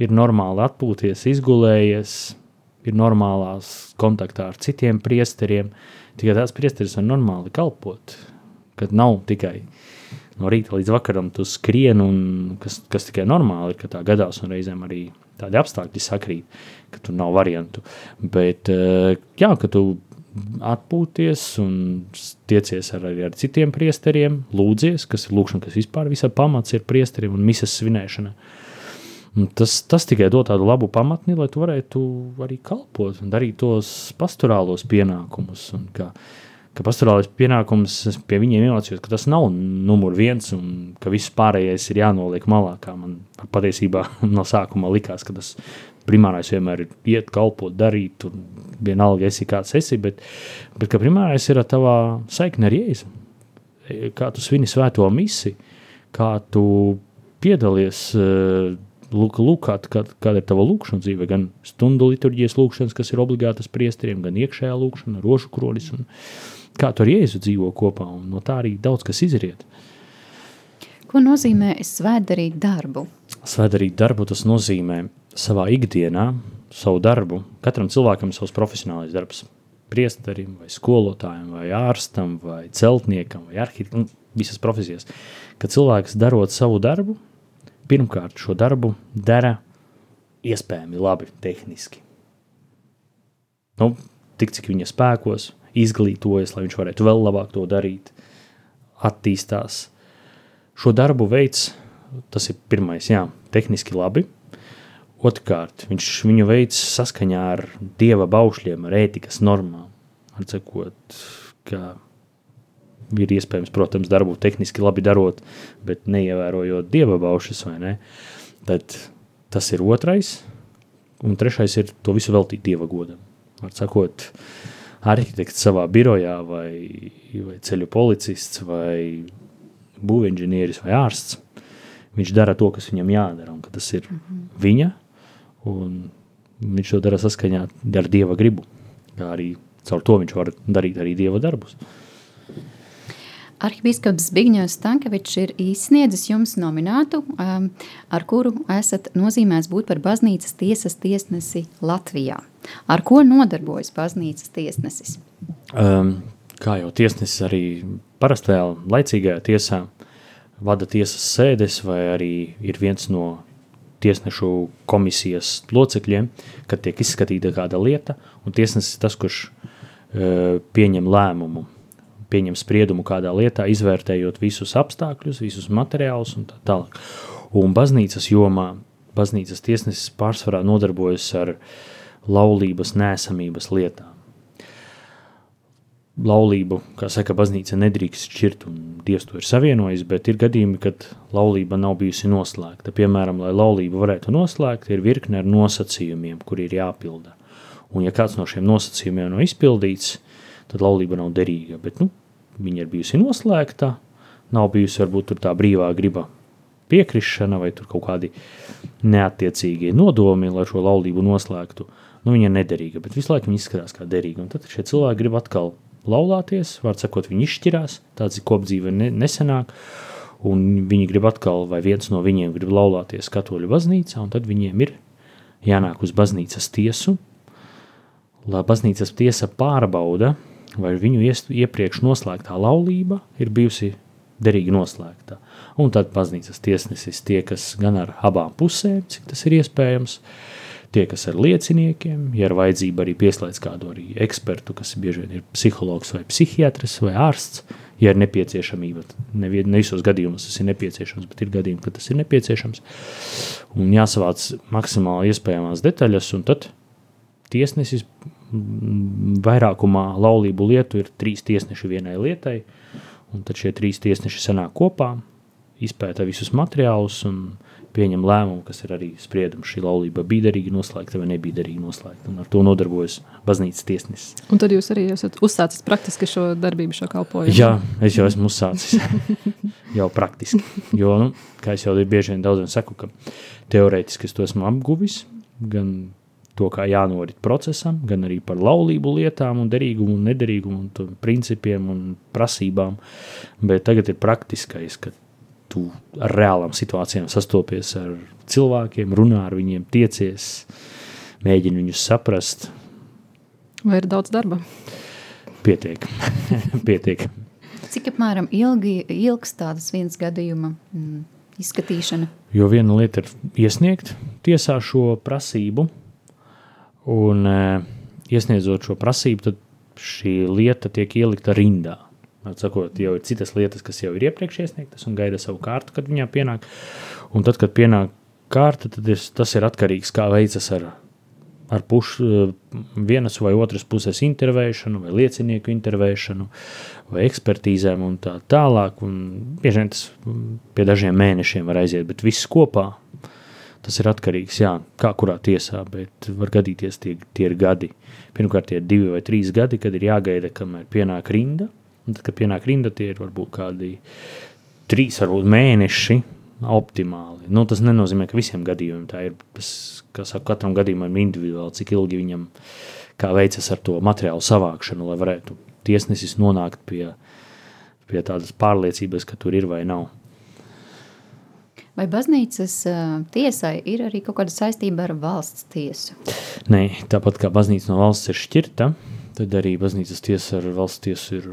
ir normāli atpūties, izgulējies, ir normālās kontaktā ar citiem priesteriem. Tikai tāds priesteris var normāli kalpot, kad nav tikai no rīta līdz vakaram tu skrien, un kas, kas tikai normāli ir, ka tā gadās, un reizēm arī tādi apstākļi sakrīt, ka tur nav variantu. Bet, eh, jā, ka tu atpūties un tiecies ar, arī ar citiem priesteriem, lūdzies, kas ir lūkšana, kas vispār visa pamats ir priesteriem un misas svinēšana. Un tas, tas tikai dod tādu labu pamatni, lai tu varētu arī kalpot un darīt tos pastorālos pienākumus. Un ka, ka pastorālais pienākums pie viņiem iemācījos, ka tas nav numur viens un ka viss pārējais ir jānoliek malā, kā man patiesībā no sākuma likās, ka tas primārais vienmēr ir iet, kalpot, darīt, un vienalga esi kāds esi, bet, bet ka primārais ir tavā saikne ar Jēzu. Kā tu svini svēto misi, kā tu piedalies, eh, lūk, lūk kā, kā, kāda ir tava lūkšana dzīve, gan stundu liturģijas lūkšanas, kas ir obligātas priesteriem, gan iekšējā lūkšana, rožu krolis un, kā tur jēzu dzīvo kopā, un no tā arī daudz kas izriet. Ko nozīmē svētdarīt darbu? Svētdarīt darbu tas nozīmē savā ikdienā, savu darbu. Katram cilvēkam savs profesionālais darbs. Priesterim, vai skolotājam, vai ārstam, vai celtniekam, vai arhitektam, visas profesijas. Kad cilvēks darot savu darbu, pirmkārt šo darbu dara iespējami labi, tehniski. Nu, tik cik viņa spēkos, izglītojas, lai viņš varētu vēl labāk to darīt, attīstās. Šo darbu veids, tas ir pirmais, jā, tehniski labi. Otrkārt, viņš viņu veids saskaņā ar dieva baušļiem, ar ētikas normām. Ar cekot, ka ir iespējams, protams, darbu tehniski labi darot, bet neievērojot dieva baušas, vai ne? Tad tas ir otrais, un trešais ir to visu veltīt dieva godam. Var sakot, arhitekts savā birojā vai, vai ceļu policists vai būvinženieris vai ārsts, viņš dara to, kas viņam jādara, un ka tas ir mm -hmm. viņa, un viņš to dara saskaņā ar dieva gribu, kā arī caur to viņš var darīt arī dieva darbus. Arhibīskaps Zbigņevs Stankevičs ir izsniedzis jums nominātu, um, ar kuru esat nozīmēts būt par baznīcas tiesas tiesnesi Latvijā. Ar ko nodarbojas baznīcas tiesnesis? Um, kā jau tiesnesis arī parastajā laicīgajā tiesā vada tiesas sēdes vai arī ir viens no tiesnešu komisijas locekļiem, kad tiek izskatīta kāda lieta, un tiesnesis tas, kurš uh, pieņem lēmumu pieņem spriedumu kādā lietā, izvērtējot visus apstākļus, visus materiālus un tā tālāk. Un baznīcas jomā, baznīcas tiesnesis pārsvarā nodarbojas ar laulības nēsamības lietām. Laulību, kā saka, baznīca nedrīkst šķirt, un Dievs to ir savienojis, bet ir gadījumi, kad laulība nav bijusi noslēgta. Piemēram, lai laulību varētu noslēgt, ir virkne ar nosacījumiem, kuri ir jāpilda. Un ja kāds no šiem nosacījumiem nav izpildīts, tad laulība nav derīga. Bet, nu, viņa ir bijusi noslēgta, nav bijusi varbūt tā brīvā griba piekrišana vai kaut kādi neatiecīgie nodomi, lai šo laulību noslēgtu. Nu, viņa ir nederīga, bet visu laiku viņa izskatās kā derīga. Un tad šie cilvēki grib atkal laulāties, var sakot, viņi izšķirās, tāds kopdzīve ne, nesenāk, un viņi grib atkal, vai viens no viņiem grib laulāties katoļu baznīcā, un tad viņiem ir jānāk uz baznīcas tiesu, lai baznīcas tiesa pārbauda, vai viņu iepriekš noslēgtā laulība ir bijusi derīgi noslēgta. Un tad baznīcas tiesnesis tiekas gan ar abām pusēm, cik tas ir iespējams, tiekas ar lieciniekiem, ja ir vajadzība arī pieslēdz kādu arī ekspertu, kas bieži vien ir psihologs vai psihiatrs vai ārsts, ja ir nepieciešamība. Ne, ne visos gadījumos tas ir nepieciešams, bet ir gadījumi, ka tas ir nepieciešams. Un jāsavāc maksimāli iespējamās detaļas, un tad tiesnesis vairākumā laulību lietu ir trīs tiesneši vienai lietai, un tad šie trīs tiesneši sanāk kopā, izpēta visus materiālus un pieņem lēmumu, kas ir arī spriedums. Šī laulība bija derīgi noslēgta vai nebija derīgi noslēgta. Un ar to nodarbojas baznīcas tiesnesis. Un tad jūs arī esat uzsācis praktiski šo darbību, šo kalpošanu? Jā, es jau esmu uzsācis. jau praktiski. Jo, nu, kā jau bieži vien daudziem saku, ka teorētiski es to esmu apguvis. Gan to, kā jānorit procesam, gan arī par laulību lietām, un derīgumu, un nederīgumu, un principiem un prasībām. Bet tagad ir praktiskais, ka tu ar reālām situācijām sastopies ar cilvēkiem, runā ar viņiem, tiecies, mēģini viņus saprast. Vai ir daudz darba? Pietiek. Pietiek. Cik apmēram ilgi ilgs tādas viens gadījuma mm, izskatīšana? Jo viena lieta ir iesniegt tiesā šo prasību, Un, e, iesniedzot šo prasību, tad šī lieta tiek ielikta rindā. Atsakot, jau ir citas lietas, kas jau ir iepriekš iesniegtas un gaida savu kārtu, kad viņā pienāk. Un tad, kad pienāk kārta, tad ir, tas ir atkarīgs no tā, kā veicas ar, ar puš, e, vienas vai otras puses intervēšanu, vai liecinieku intervēšanu, vai ekspertīzēm un tā tālāk. Un bieži vien tas pie dažiem mēnešiem var aiziet, bet viss kopā Tas ir atkarīgs no kā kurā tiesā, bet var gadīties tie, tie ir gadi. Pirmkārt, tie ir divi vai trīs gadi, kad ir jāgaida, kamēr pienāk rinda. Un tad, kad pienāk rinda, tie ir varbūt kādi trīs, varbūt mēneši optimāli. Nu, tas nenozīmē, ka visiem gadījumiem tā ir. Kā saka, katram gadījumam ir individuāli, cik ilgi viņam veicas ar to materiālu savākšanu, lai varētu tiesnesis nonākt pie, pie tādas pārliecības, ka tur ir vai nav. Vai baznīcas uh, tiesai ir arī kaut kāda saistība ar valsts tiesu? Nē, tāpat kā baznīca no valsts ir šķirta, tad arī baznīcas tiesa ar valsts tiesu ir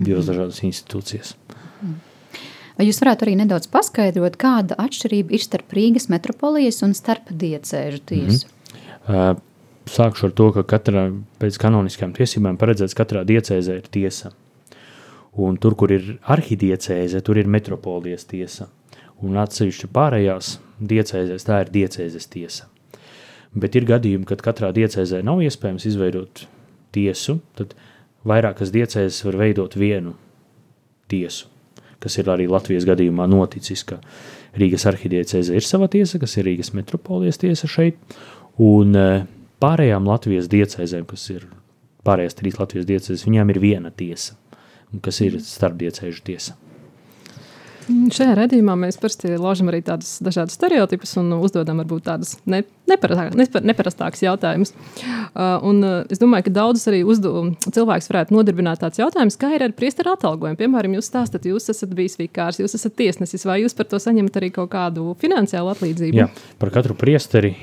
divas dažādas institūcijas. Vai jūs varētu arī nedaudz paskaidrot, kāda atšķirība ir starp Rīgas metropolijas un starp diecēžu tiesu? Mm -hmm. Sākšu ar to, ka katrā pēc kanoniskajām tiesībām paredzēts katrā diecēzē ir tiesa. Un tur, kur ir arhidiecēze, tur ir metropolijas tiesa. Un atsevišķi pārējās diecēzēs tā ir diecēzes tiesa. Bet ir gadījumi, kad katrā diecēzē nav iespējams izveidot tiesu, tad vairākas diecēzes var veidot vienu tiesu kas ir arī Latvijas gadījumā noticis, ka Rīgas arhidiecēze ir sava tiesa, kas ir Rīgas metropolijas tiesa šeit, un e, pārējām Latvijas diecēzēm, kas ir pārējās trīs Latvijas diecēzes, viņām ir viena tiesa, kas ir starpdiecēžu tiesa. Šajā redzējumā mēs parasti ložam arī tādus dažādus stereotipus un uzdodam varbūt tādus ne, neparastākus neparastāk, jautājumus. Uh, un, uh, es domāju, ka daudzus arī uzdo, cilvēks varētu nodarbināt tāds jautājums, kā ir ar priesteru atalgojumu. Piemēram, jūs stāstat, jūs esat bijis vikārs, jūs esat tiesnesis, vai jūs par to saņemat arī kaut kādu finansiālu atlīdzību? Jā, par katru priesteri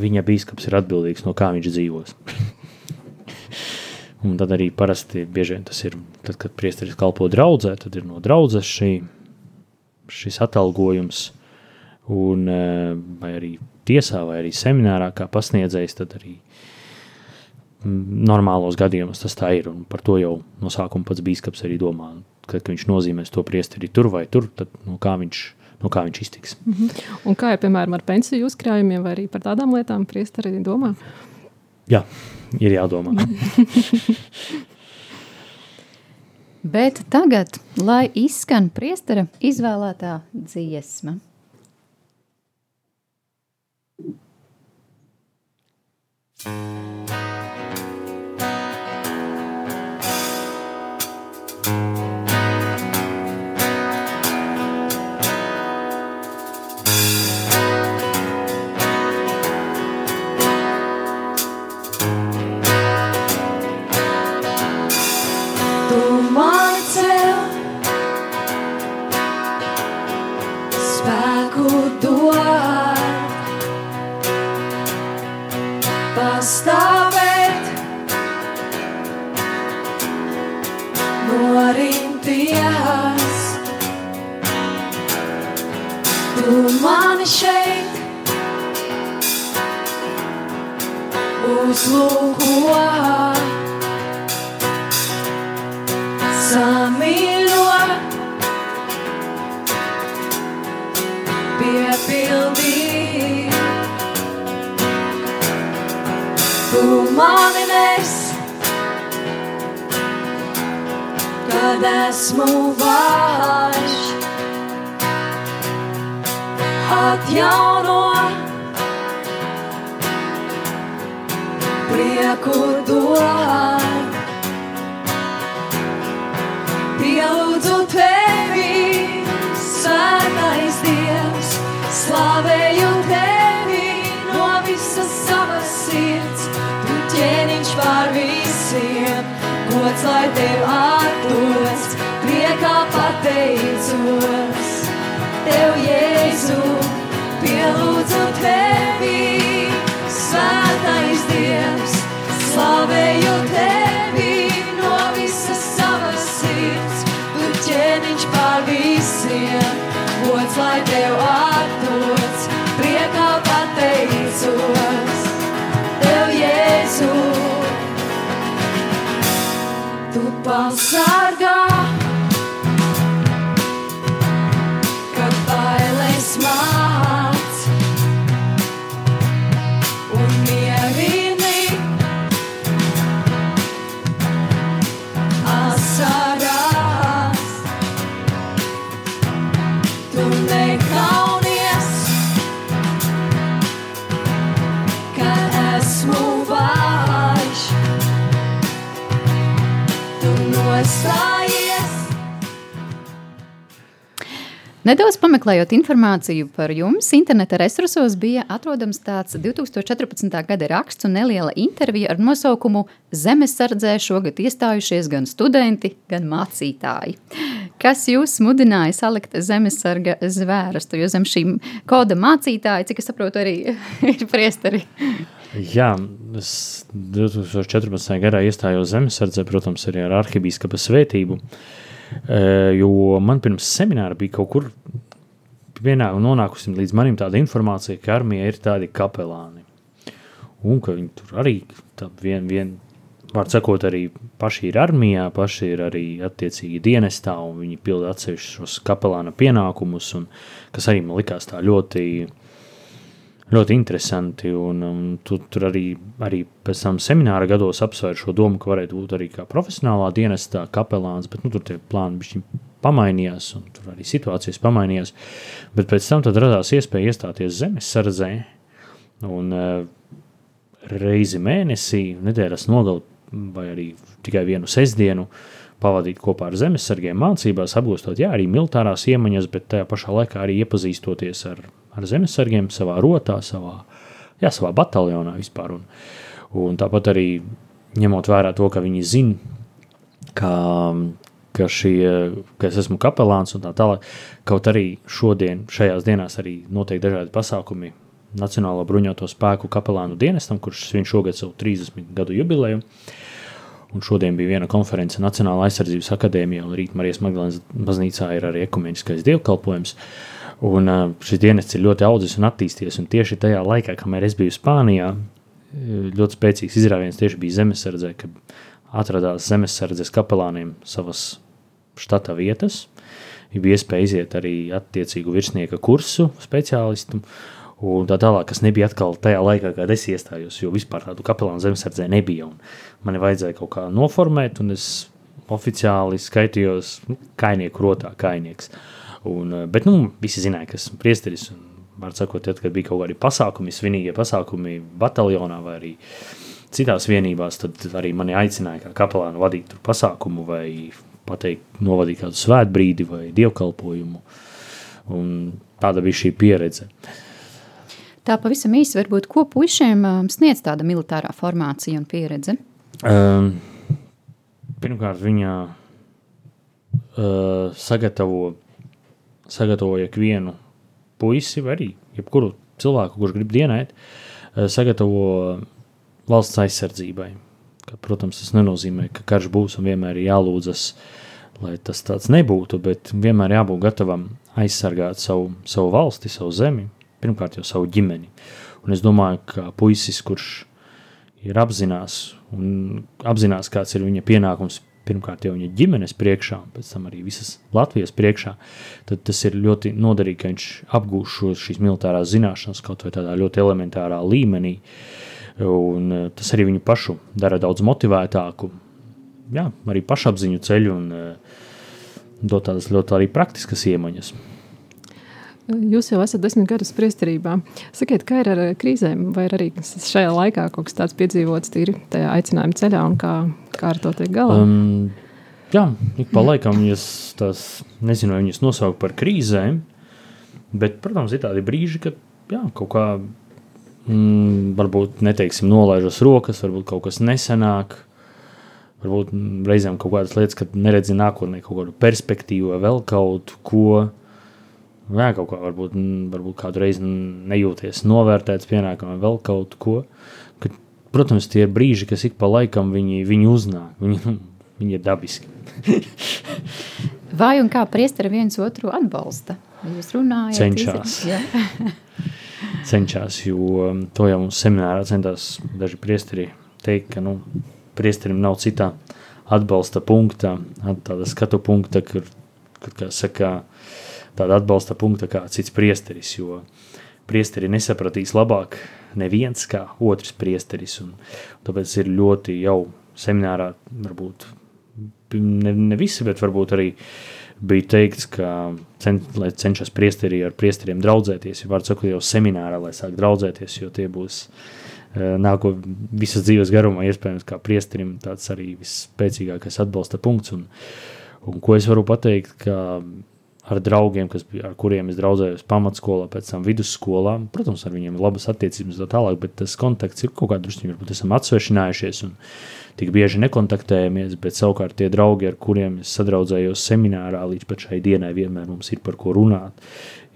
viņa bīskaps ir atbildīgs, no kā viņš dzīvos. Un tad arī parasti bieži tas ir, tad, kad priesteris kalpo draudzē, tad ir no draudzes šī šis atalgojums, un, eh, vai arī tiesā, vai arī seminārā, kā pasniedzējs, tad arī normālos gadījumos tas tā ir. Par to jau no sākuma pats biskups arī domā. Kad viņš nozīmēs to priesteri tur vai tur, tad no kā viņš, no kā viņš iztiks. Mm -hmm. Un kā ir piemēram ar pensiju uzkrājumiem, vai arī par tādām lietām priesteri domā? Jā, ir jādomā. Bet tagad, lai izskan priestera izvēlētā dziesma. Tu uzlūko samīļo, piepildī. Tu mani nes, kad esmu vājš, atjauno prieku dod. Pielūdzu tevi, svētais Dievs, slavēju tevi no visas savas sirds. Tu ķēniņš pār visiem, gods lai tev atdos, priekā pateicos. Tev, Jēzu, pielūdzu tevi, svētais slavēju tevi no visas savas sirds. Tu ķēniņš pār visiem, gods lai tev atdots, priekā pateicos. Tev, Jēzu, tu pasargā, Tu Nedaudz pameklējot informāciju par jums, interneta resursos bija atrodams tāds 2014. gada raksts un neliela intervija ar nosaukumu Zemesardzē šogad iestājušies gan studenti, gan mācītāji. Kas jūs mudināja salikt zemesarga zvērestu, jo zem šīm koda mācītāji, cik es saprotu, arī ir priesteri? Jā, es 2014. gadā iestājos zemesardzē, protams, arī ar arhibīskapa svētību. Eh, Jo man pirms semināra bija kaut kur vienā nonākusi līdz manim tāda informācija, ka armija ir tādi kapelāni. Un ka viņi tur arī vien, vien var sakot, arī paši ir armijā, paši ir arī attiecīgi dienestā, un viņi pilda atsevišķus šos kapelāna pienākumus, un kas arī man likās tā ļoti, ļoti interesanti, un, un tu, tur arī, arī pēc tam semināra gados apsvēru šo domu, ka varētu būt arī kā profesionālā dienestā kapelāns, bet nu, tur tie plāni bišķi pamainījās, un tur arī situācijas pamainījās, bet pēc tam radās iespēja iestāties zemes sardzē, un uh, reizi mēnesī, nedēļas nogalu vai arī tikai vienu sestdienu pavadīt kopā ar zemesargiem mācībās, apgūstot jā, arī militārās iemaņas, bet tajā pašā laikā arī iepazīstoties ar, ar zemesargiem savā rotā, savā, jā, savā bataljonā vispār. Un, un tāpat arī ņemot vērā to, ka viņi zina, ka, ka, šie, ka es esmu kapelāns un tā tālāk, kaut arī šodien, šajās dienās arī notiek dažādi pasākumi Nacionālo bruņoto spēku kapelānu dienestam, kurš svin šogad savu 30 gadu jubileju. Un šodien bija viena konference Nacionālā aizsardzības akadēmijā, un rīt Marijas Magdalēnas baznīcā ir arī ekumeniskais dievkalpojums. Un uh, šis dienests ir ļoti audzis un attīstījies, un tieši tajā laikā, kamēr es biju Spānijā, ļoti spēcīgs izrāviens tieši bija zemesardzē, kad atradās zemesardzes kapelāniem savas štata vietas. Bija iespēja iziet arī attiecīgu virsnieka kursu speciālistu, un tā tālāk, kas nebija atkal tajā laikā, kad es iestājos, jo vispār tādu kapelānu zemesardzē nebija. Man vajadzēja kaut kā noformēt, un es oficiāli skaitījos nu, kainieku rotā, kainieks. Un, eh, bet, nu, visi zināja, ka esmu priesteris, var sakot, tad, kad bija kaut kādi pasākumi, svinīgie pasākumi bataljonā vai arī citās vienībās, tad arī mani aicināja kā kapelānu vadīt tur pasākumu vai pateikt, novadīt kādu svētbrīdi vai dievkalpojumu. Un tāda bija šī pieredze. Tā pavisam īsi varbūt, ko puišiem um, sniedz tāda militārā formācija un pieredze? Um, pirmkārt, viņa uh, sagatavo, sagatavo ikvienu puisi, vai arī jebkuru cilvēku, kurš grib dienēt, uh, sagatavo valsts aizsardzībai. Ka, protams, tas nenozīmē, ka karš būs un vienmēr ir jālūdzas, lai tas tāds nebūtu, bet vienmēr jābūt gatavam aizsargāt savu, savu valsti, savu zemi, pirmkārt jau savu ģimeni. Un es domāju, ka puisis, kurš ir apzinās un apzinās, kāds ir viņa pienākums pirmkārt jau viņa ģimenes priekšā, pēc tam arī visas Latvijas priekšā, tad tas ir ļoti noderīgi, ka viņš apgūst šo, šīs militārās zināšanas kaut vai tādā ļoti elementārā līmenī, un eh, tas arī viņu pašu dara daudz motivētāku, jā, arī pašapziņu ceļu un uh, dot tādas ļoti arī praktiskas iemaņas. Jūs jau esat desmit gadus priesterībā. Sakiet, kā ir ar krīzēm, vai arī šajā laikā kaut kas tāds piedzīvots tīri tajā aicinājuma ceļā, un kā, kā ar to tiek galā? Um, jā, ik pa laikam es tās nezinu, vai viņas nosaukt par krīzēm, bet, protams, ir tādi brīži, kad jā, kaut kā mm, varbūt neteiksim nolaižas rokas, varbūt kaut kas nesenāk, varbūt mm, reizēm kaut kādas lietas, kad neredzi nākotnē kaut kādu perspektīvu vai vēl kaut ko, Jā, kaut kā varbūt, varbūt kādu reizi nejūties novērtēts, pienākam vēl kaut ko. Kad, protams, tie ir brīži, kas ik pa laikam viņi, viņi uznāk. Viņi, viņi ir dabiski. Vai un kā priesteri viens otru atbalsta? Jūs runājat, cenšas. cenšas, jo to jau mums seminārā centās daži priesteri teikt, ka nu, priesterim nav citā atbalsta punkta, tāda skatu punkta, kur, kur kā saka, tāda atbalsta punkta kā cits priesteris, jo priesteri nesapratīs labāk neviens kā otrs priesteris, un tāpēc ir ļoti jau seminārā, varbūt ne, ne visi, bet varbūt arī bija teikts, ka cen, cenšas priesteri ar priesteriem draudzēties, ja var sakot jau seminārā, lai sāk draudzēties, jo tie būs uh, nāko visas dzīves garumā, iespējams, kā priesterim tāds arī visspēcīgākais atbalsta punkts, un, un ko es varu pateikt, ka ar draugiem, kas, ar kuriem es draudzējos pamatskolā, pēc tam vidusskolā. Protams, ar viņiem ir labas attiecības tā tālāk, bet tas kontakts ir kaut kā drusku, varbūt esam atsvešinājušies un tik bieži nekontaktējamies, bet savukārt tie draugi, ar kuriem es sadraudzējos seminārā līdz pat šai dienai, vienmēr mums ir par ko runāt.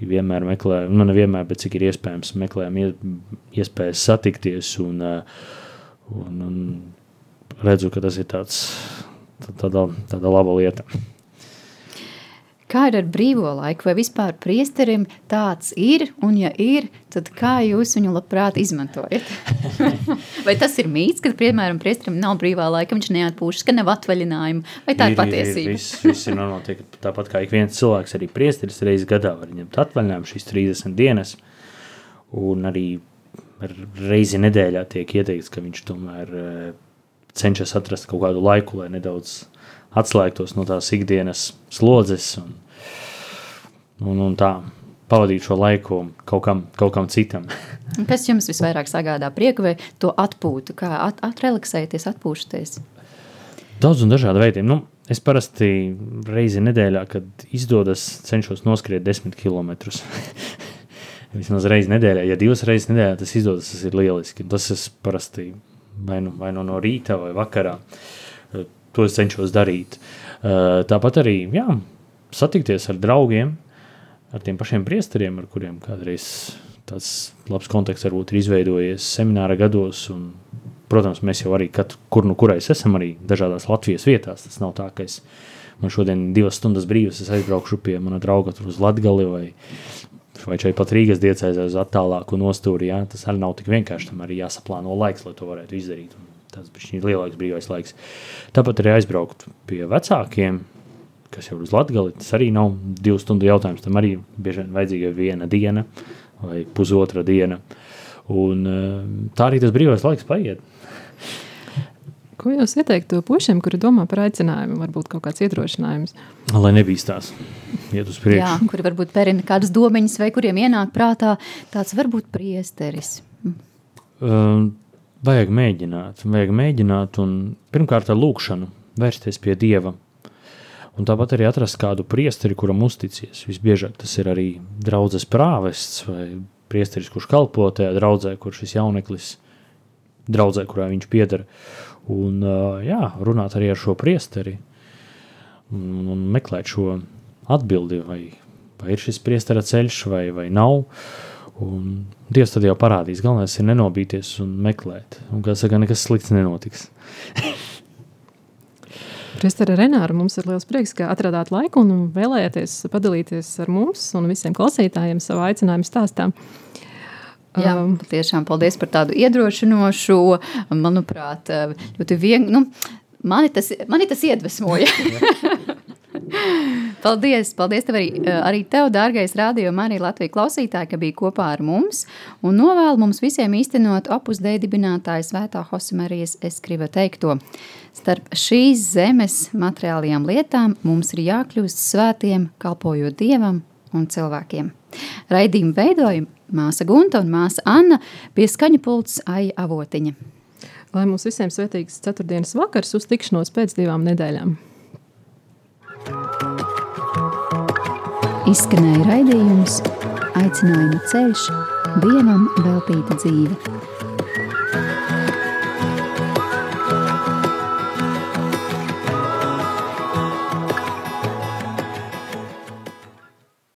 Vienmēr meklējam, nu nevienmēr, bet cik ir iespējams, meklējam ie- iespējas satikties un, uh, un, un redzu, ka tas ir tāds, tā- tāda, tāda laba lieta. Kā ir ar brīvo laiku, vai vispār priesterim tāds ir, un ja ir, tad kā jūs viņu labprāt izmantojat? vai tas ir mīts, ka, piemēram, priesterim nav brīvā laika, viņš neatpūšas, ka nav atvaļinājumu, vai tā ir, ir patiesība? Viss, viss ir notiek tāpat kā ik viens cilvēks, arī priesteris reizes gadā var ņemt atvaļinājumu šīs 30 dienas, un arī reizi nedēļā tiek ieteikts, ka viņš tomēr eh, cenšas atrast kaut kādu laiku, lai nedaudz atslēgtos no tās ikdienas slodzes un, un, un tā pavadīt šo laiku kaut kam, kaut kam citam. Kas jums visvairāk sagādā prieku vai to atpūtu, kā at, atrelaksēties, atpūšaties? Daudz un dažādu veidu. Nu, es parasti reizi nedēļā, kad izdodas, cenšos noskriet desmit km. Vismaz reizi nedēļā, ja divas reizes nedēļā tas izdodas, tas ir lieliski. Tas es parasti vai nu, vai nu no rīta vai vakarā. To es cenšos darīt. Eh, Tāpat arī jā, satikties ar draugiem, ar tiem pašiem priesteriem, ar kuriem kādreiz tāds labs kontakts varbūt ir izveidojies semināra gados. Un, protams, mēs jau arī katru, kur nu kurais esam arī dažādās Latvijas vietās. Tas nav tā, ka es man šodien divas stundas brīvas aizbraukšu pie mana drauga uz Latgali vai, vai šeit pat Rīgas diecēzē uz attālāku nostūri. Jā. Tas arī nav tik vienkārši, tam arī jāsaplāno laiks, lai to varētu izdarīt. Un tas ir lielāks brīvais laiks. Tāpat arī aizbraukt pie vecākiem, kas jau ir uz Latgali, tas arī nav divu stundu jautājums. Tam arī bieži vien vajadzīga viena diena vai pusotra diena. Un, eh, tā arī tas brīvais laiks paiet. Ko jūs ieteiktu pušiem, kuri domā par aicinājumu, varbūt kaut kāds iedrošinājums? Lai nebīstās, iet uz Jā, priekšu. kuri varbūt perina kādas domiņas, vai kuriem ienāk prātā tāds varbūt priesteris. Um, vajag mēģināt, vajag mēģināt, un pirmkārt ar lūkšanu vērsties pie Dieva. Un tāpat arī atrast kādu priesteri, kuram uzticies. Visbiežāk tas ir arī draudzes prāvests vai priesteris, kurš kalpo tajā draudzē, kur šis jauneklis draudzē, kurā viņš pieder. Un uh, jā, runāt arī ar šo priesteri un, un meklēt šo atbildi, vai, vai ir šis priestera ceļš vai, vai nav. Un Dievs tad jau parādīs. Galvenais ir nenobīties un meklēt. Un, kā saka, nekas slikts nenotiks. Priestara Renāra, mums ir liels prieks, ka atradāt laiku un vēlējāties padalīties ar mums un visiem klausītājiem savā aicinājuma stāstā. Jā, Um, tiešām paldies par tādu iedrošinošu, manuprāt, ļoti viegli. Nu, mani, tas, mani tas iedvesmoja. paldies, paldies tev arī, arī tev, dārgais rādījuma, arī Latvijas klausītāji, ka bija kopā ar mums un novēlu mums visiem īstenot opus dēļ dibinātāja svētā Hosemarijas Eskriva teikto. Starp šīs zemes materiālajām lietām mums ir jākļūst svētiem, kalpojot Dievam un cilvēkiem. Raidījumu veidoja māsa Gunta un māsa Anna pie skaņa pults Aija Avotiņa. Lai mums visiem svētīgs ceturtdienas vakars, uz tikšanos pēc divām nedēļām. Izskanēja raidījums Aicinājuma ceļš Dievam veltīta dzīve.